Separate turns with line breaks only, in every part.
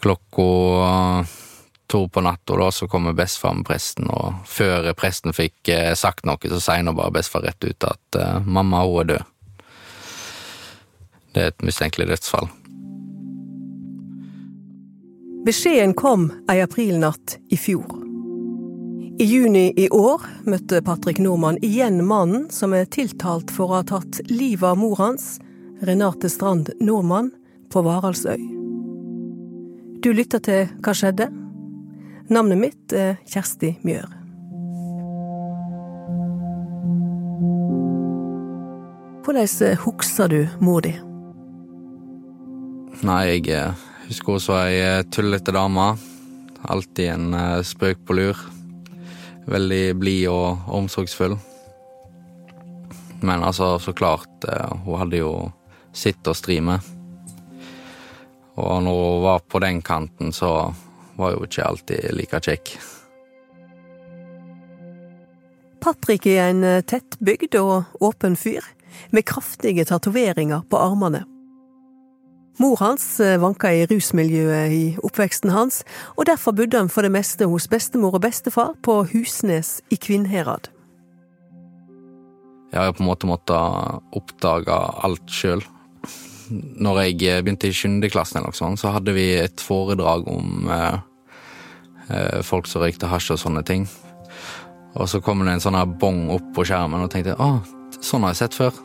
klokka to på natta, da, så kommer bestefar med presten, og før presten fikk eh, sagt noe, så sier nå bare bestefar rett ut at eh, mamma, hun er død. Det er et mistenkelig dødsfall.
Beskjeden kom ei aprilnatt i fjor. I juni i år møtte Patrick Normann igjen mannen som er tiltalt for å ha tatt livet av mor hans, Renate Strand Normann, på Varaldsøy. Du lytter til Hva skjedde? Navnet mitt er Kjersti Mjør. Hvordan husker du mor di?
Nei, jeg eh, husker hun som ei eh, tullete dame. Alltid en eh, spøk på lur. Veldig blid og omsorgsfull. Men altså, så klart, hun hadde jo sitt å stri med. Og når hun var på den kanten, så var hun ikke alltid like kjekk.
Patrick er en tettbygd og åpen fyr, med kraftige tatoveringer på armene. Mor hans vanka i rusmiljøet i oppveksten hans, og derfor bodde han for det meste hos bestemor og bestefar på Husnes i Kvinnherad.
Jeg har på en måte måttet oppdage alt sjøl. Når jeg begynte i sjuende klassen, eller noe sånt, så hadde vi et foredrag om eh, eh folk som røykte hasj og sånne ting. Og så kom det en sånn bong opp på skjermen, og tenkte å, sånn har jeg sett før.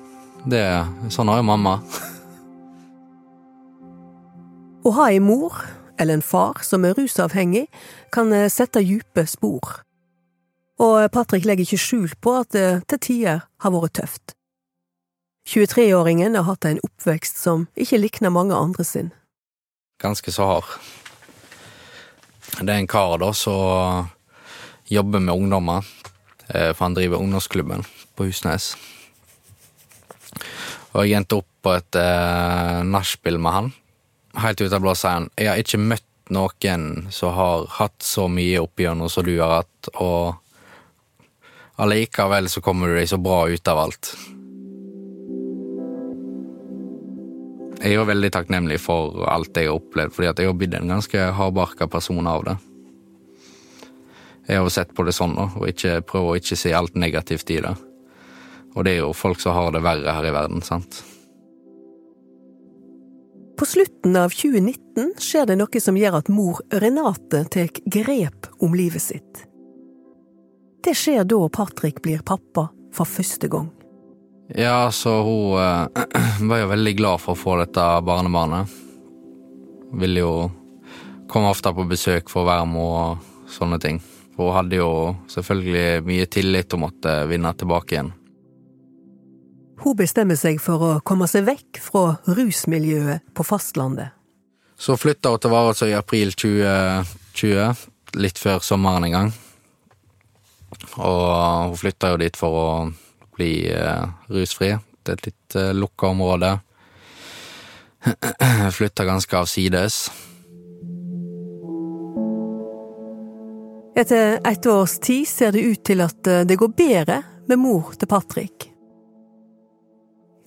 Det, sånn har jo mamma.
Å ha ei mor, eller en far, som er rusavhengig, kan sette dype spor. Og Patrick legger ikke skjul på at det til tider har vært tøft. 23-åringen har hatt en oppvekst som ikke likner mange andre sin.
Ganske så hard. Det er en kar da som jobber med ungdommer, for han driver ungdomsklubben på Husnes. Og jeg endte opp på et eh, nachspiel med han. Helt ut av blå sier han jeg har ikke møtt noen som har hatt så mye oppigjennom som du har hatt, og allikevel så kommer du deg så bra ut av alt. Jeg er veldig takknemlig for alt jeg har opplevd, fordi jeg har blitt en ganske hardbarka person av det. Jeg har jo sett på det sånn, og ikke, prøver å ikke se alt negativt i det. Og det er jo folk som har det verre her i verden, sant.
På slutten av 2019 skjer det noe som gjør at mor Renate tar grep om livet sitt. Det skjer da Patrick blir pappa for første gang.
Ja, så hun eh, var jo veldig glad for å få dette barnebarnet. Ville jo komme ofte på besøk for å være med og sånne ting. For hun hadde jo selvfølgelig mye tillit og måtte vinne tilbake igjen.
Hun bestemmer seg for å komme seg vekk fra rusmiljøet på fastlandet.
Så flytta hun til Varaldsøy i april 2020, litt før sommeren en gang. Og hun flytta jo dit for å bli eh, rusfri. Det er et litt eh, lukka område. flytta ganske avsides.
Etter et års tid ser det ut til at eh, det går bedre med mor til Patrick.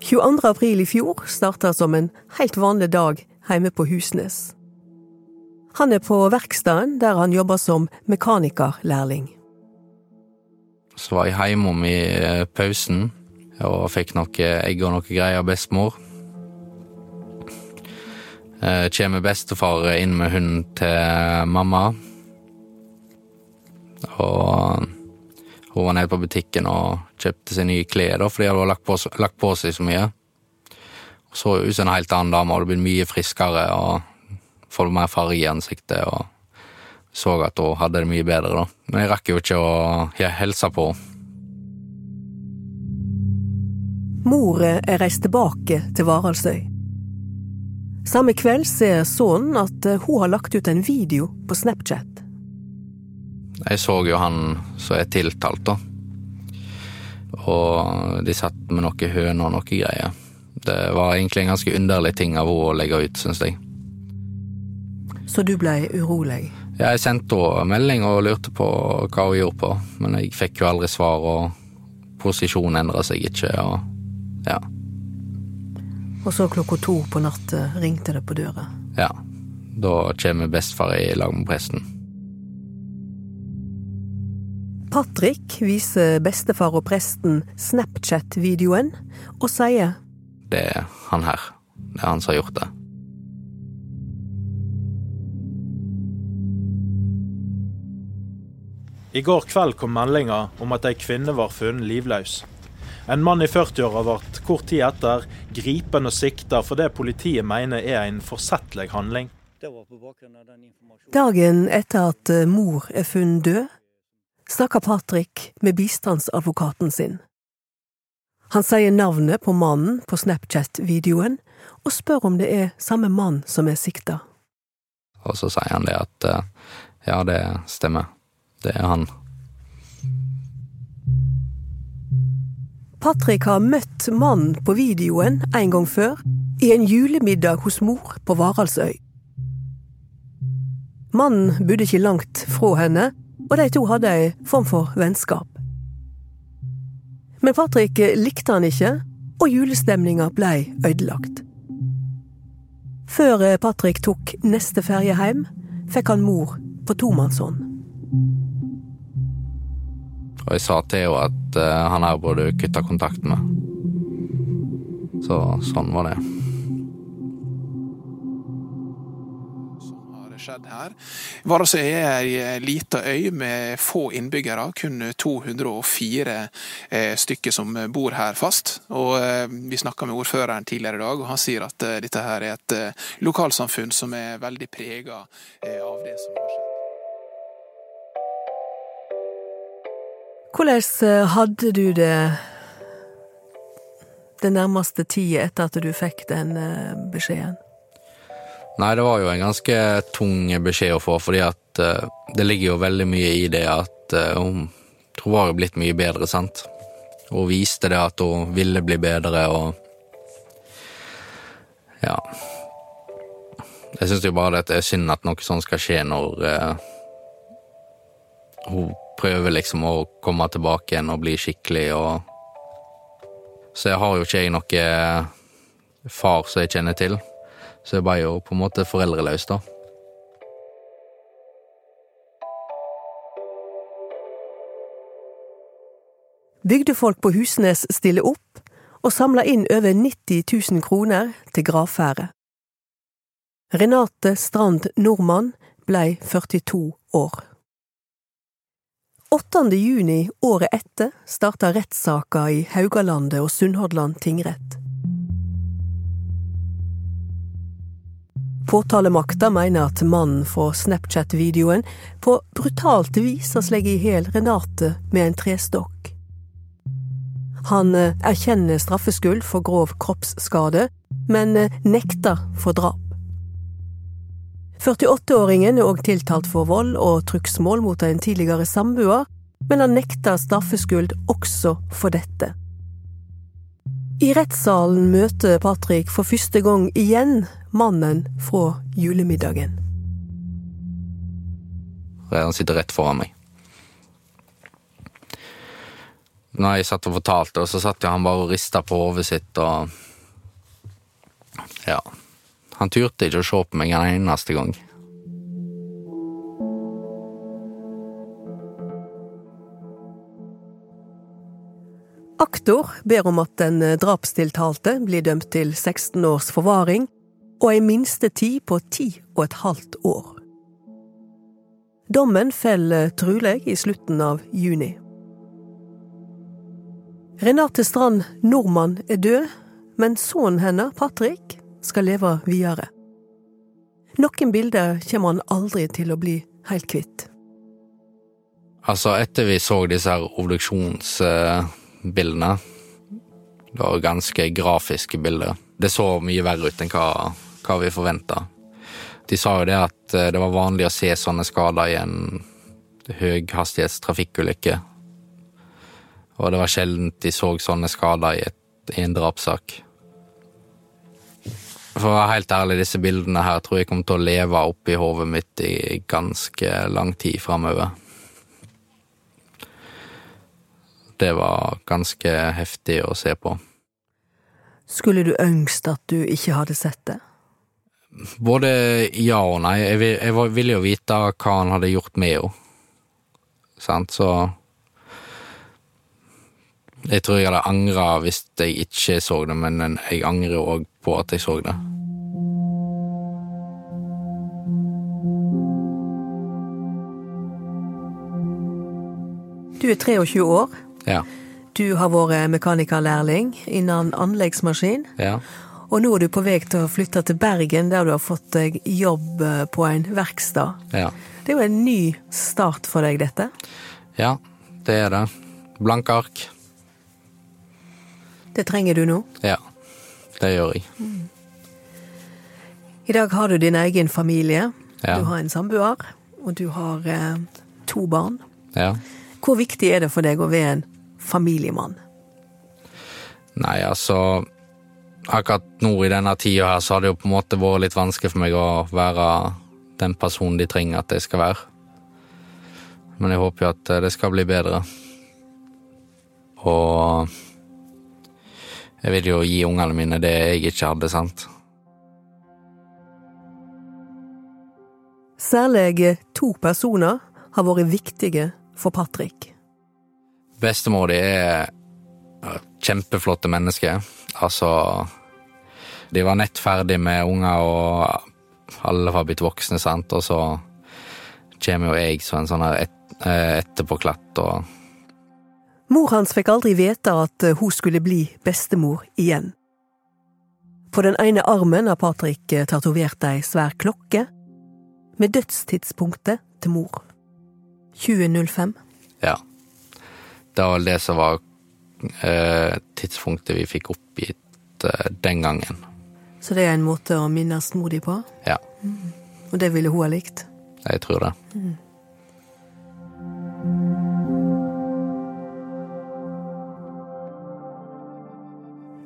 22. april i fjor starta som en helt vanlig dag hjemme på Husnes. Han er på verkstedet der han jobber som mekanikerlærling.
Så var jeg hjemme om i eh, pausen og fikk noe egg og noe greier av bestemor. Eh, kommer bestefar inn med hunden til mamma. Og hun var nede på butikken og kjøpte seg nye klær, da, fordi hun hadde lagt på, lagt på seg så mye. Så ut som en helt annen dame, hadde blitt mye friskere og fått mer farge i ansiktet. og så at hun hadde det mye bedre, da. Men jeg rakk jo ikke å hilse på henne.
Mor er reist tilbake til Varaldsøy. Samme kveld ser sønnen at hun har lagt ut en video på Snapchat.
Jeg så jo han som er tiltalt, da. Og de satt med noe høner og noe greier. Det var egentlig en ganske underlig ting av henne å legge ut, syns jeg.
Så du blei urolig?
Jeg sendte henne melding og lurte på hva hun gjorde på, men jeg fikk jo aldri svar, og posisjonen endra seg ikke, og ja.
Og så klokka to på natt ringte det på døra?
Ja. Da kommer bestefar i lag med presten.
Patrick viser bestefar og presten Snapchat-videoen og sier
Det er han her. Det er han som har gjort det.
I går kveld kom meldinga om at ei kvinne var funnet livløs. En mann i 40-åra ble kort tid etter gripen og sikta for det politiet mener er en forsettlig handling.
Dagen etter at eh, mor er funnet død, snakker Patrick med bistandsadvokaten sin. Han sier navnet på mannen på Snapchat-videoen, og spør om det er samme mann som er sikta.
Og så sier han det at eh, ja, det stemmer. Det er han.
Patrick har møtt mannen på videoen en gang før, i en julemiddag hos mor på Varaldsøy. Mannen bodde ikke langt fra henne, og de to hadde ei form for vennskap. Men Patrick likte han ikke, og julestemninga blei ødelagt. Før Patrick tok neste ferje hjem, fikk han mor på tomannshånd.
Og jeg sa til henne at uh, han her burde kutte kontakten med. Så sånn var det.
skjedd her. Varasøy er ei lita øy med få innbyggere, kun 204 eh, stykker som bor her fast. Og eh, Vi snakka med ordføreren tidligere i dag, og han sier at eh, dette her er et eh, lokalsamfunn som er veldig prega eh, av det som har skjedd.
Hvordan eh, hadde du det den nærmeste tida etter at du fikk den beskjeden?
Nei, det var jo en ganske tung beskjed å få, fordi at uh, det ligger jo veldig mye i det at hun tror var jo blitt mye bedre, sant. Hun viste det at hun ville bli bedre, og Ja. Jeg syns jo bare det er synd at noe sånt skal skje når uh, hun prøver liksom å komme tilbake igjen og bli skikkelig og Så jeg har jo ikke jeg noe far som jeg kjenner til. Så jeg ble jo på en måte foreldreløs, da.
Bygdefolk på Husnes stiller opp og samler inn over 90 000 kroner til gravferdet. Renate Strand Nordmann blei 42 år. 8. juni året etter starta rettssaka i Haugalandet og Sunnhordland tingrett. Påtalemakta mener at mannen fra Snapchat-videoen på brutalt vis har slått i hjel Renate med en trestokk. Han eh, erkjenner straffskyld for grov kroppsskade, men eh, nekter for drap. 48-åringen er òg tiltalt for vold og trugsmål mot en tidligere samboer, men han nekter straffskyld også for dette. I rettssalen møter Patrick for første gang igjen mannen fra julemiddagen.
Han sitter rett foran meg. Når jeg satt og fortalte, så satt han bare og rista på hodet sitt og Ja. Han turte ikke å se på meg en eneste gang.
Aktor ber om at den drapstiltalte blir dømt til 16 års forvaring og ei minstetid på ti og et halvt år. Dommen faller trolig i slutten av juni. Renate Strand Nordmann er død, men sønnen hennes, Patrick, skal leve videre. Noen bilder kommer han aldri til å bli helt kvitt.
Altså, etter vi så disse her obduksjonsbildene Det var ganske grafiske bilder. Det så mye verre ut enn hva hva vi forventa. De sa jo det at eh, det var vanlig å se sånne skader i en høyhastighetstrafikkulykke. Og det var sjelden de så sånne skader i, et, i en drapssak. For å være helt ærlig, disse bildene her tror jeg kommer til å leve oppi hodet mitt i ganske lang tid framover. Det var ganske heftig å se på.
Skulle du ønske at du ikke hadde sett det?
Både ja og nei. Jeg, vil, ville jo vite hva han hadde gjort med henne. Sant, så Jeg tror jeg hadde angra hvis jeg ikke så det, men jeg angrer òg på at jeg så det.
Du er 23 år.
Ja.
Du har vært mekanikerlærling innen anleggsmaskin.
Ja.
Og nå er du på vei til å flytte til Bergen, der du har fått deg jobb eh, på en verksted.
Ja.
Det er jo en ny start for deg, dette.
ja, det er det. Blanke ark.
Det trenger du nå.
Ja, det gjør jeg.
I dag har du din egen familie.
Ja.
Du har en samboer, og du har eh, to barn.
Ja.
Hvor viktig er det for deg å være en familiemann?
Nei, altså Akkurat nå i denne tida her, så har det jo på en måte vært litt vanskelig for meg å være den personen de trenger at jeg skal være. Men jeg håper jo at det skal bli bedre. Og jeg vil jo gi ungene mine det jeg ikke hadde, sant.
Særlig to personer har vært viktige for Patrick.
Bestemor di er kjempeflotte mennesker. Altså De var nett ferdig med unger, og alle var blitt voksne, sant, og så kommer jo jeg som en sånn her et, eh, etterpåklatt og
Mor hans fikk aldri vite at eh, hun skulle bli bestemor igjen. På den ene armen har Patrick eh, tatovert ei svær klokke med dødstidspunktet til mor. 2005.
Ja. Det var det som var eh, tidspunktet vi fikk oppgitt eh, den gangen.
Så det er en måte å minnes mor di på,
Ja,
og det ville hun ha likt.
jeg tror det.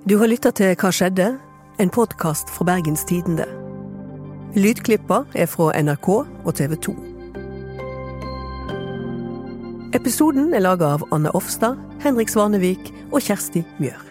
Du har lytta til Hva skjedde? En podkast fra Bergens Tidende. Lydklippa er fra NRK og TV 2. Episoden er laga av Anne Offstad, Henrik Svanevik og Kjersti Mjør.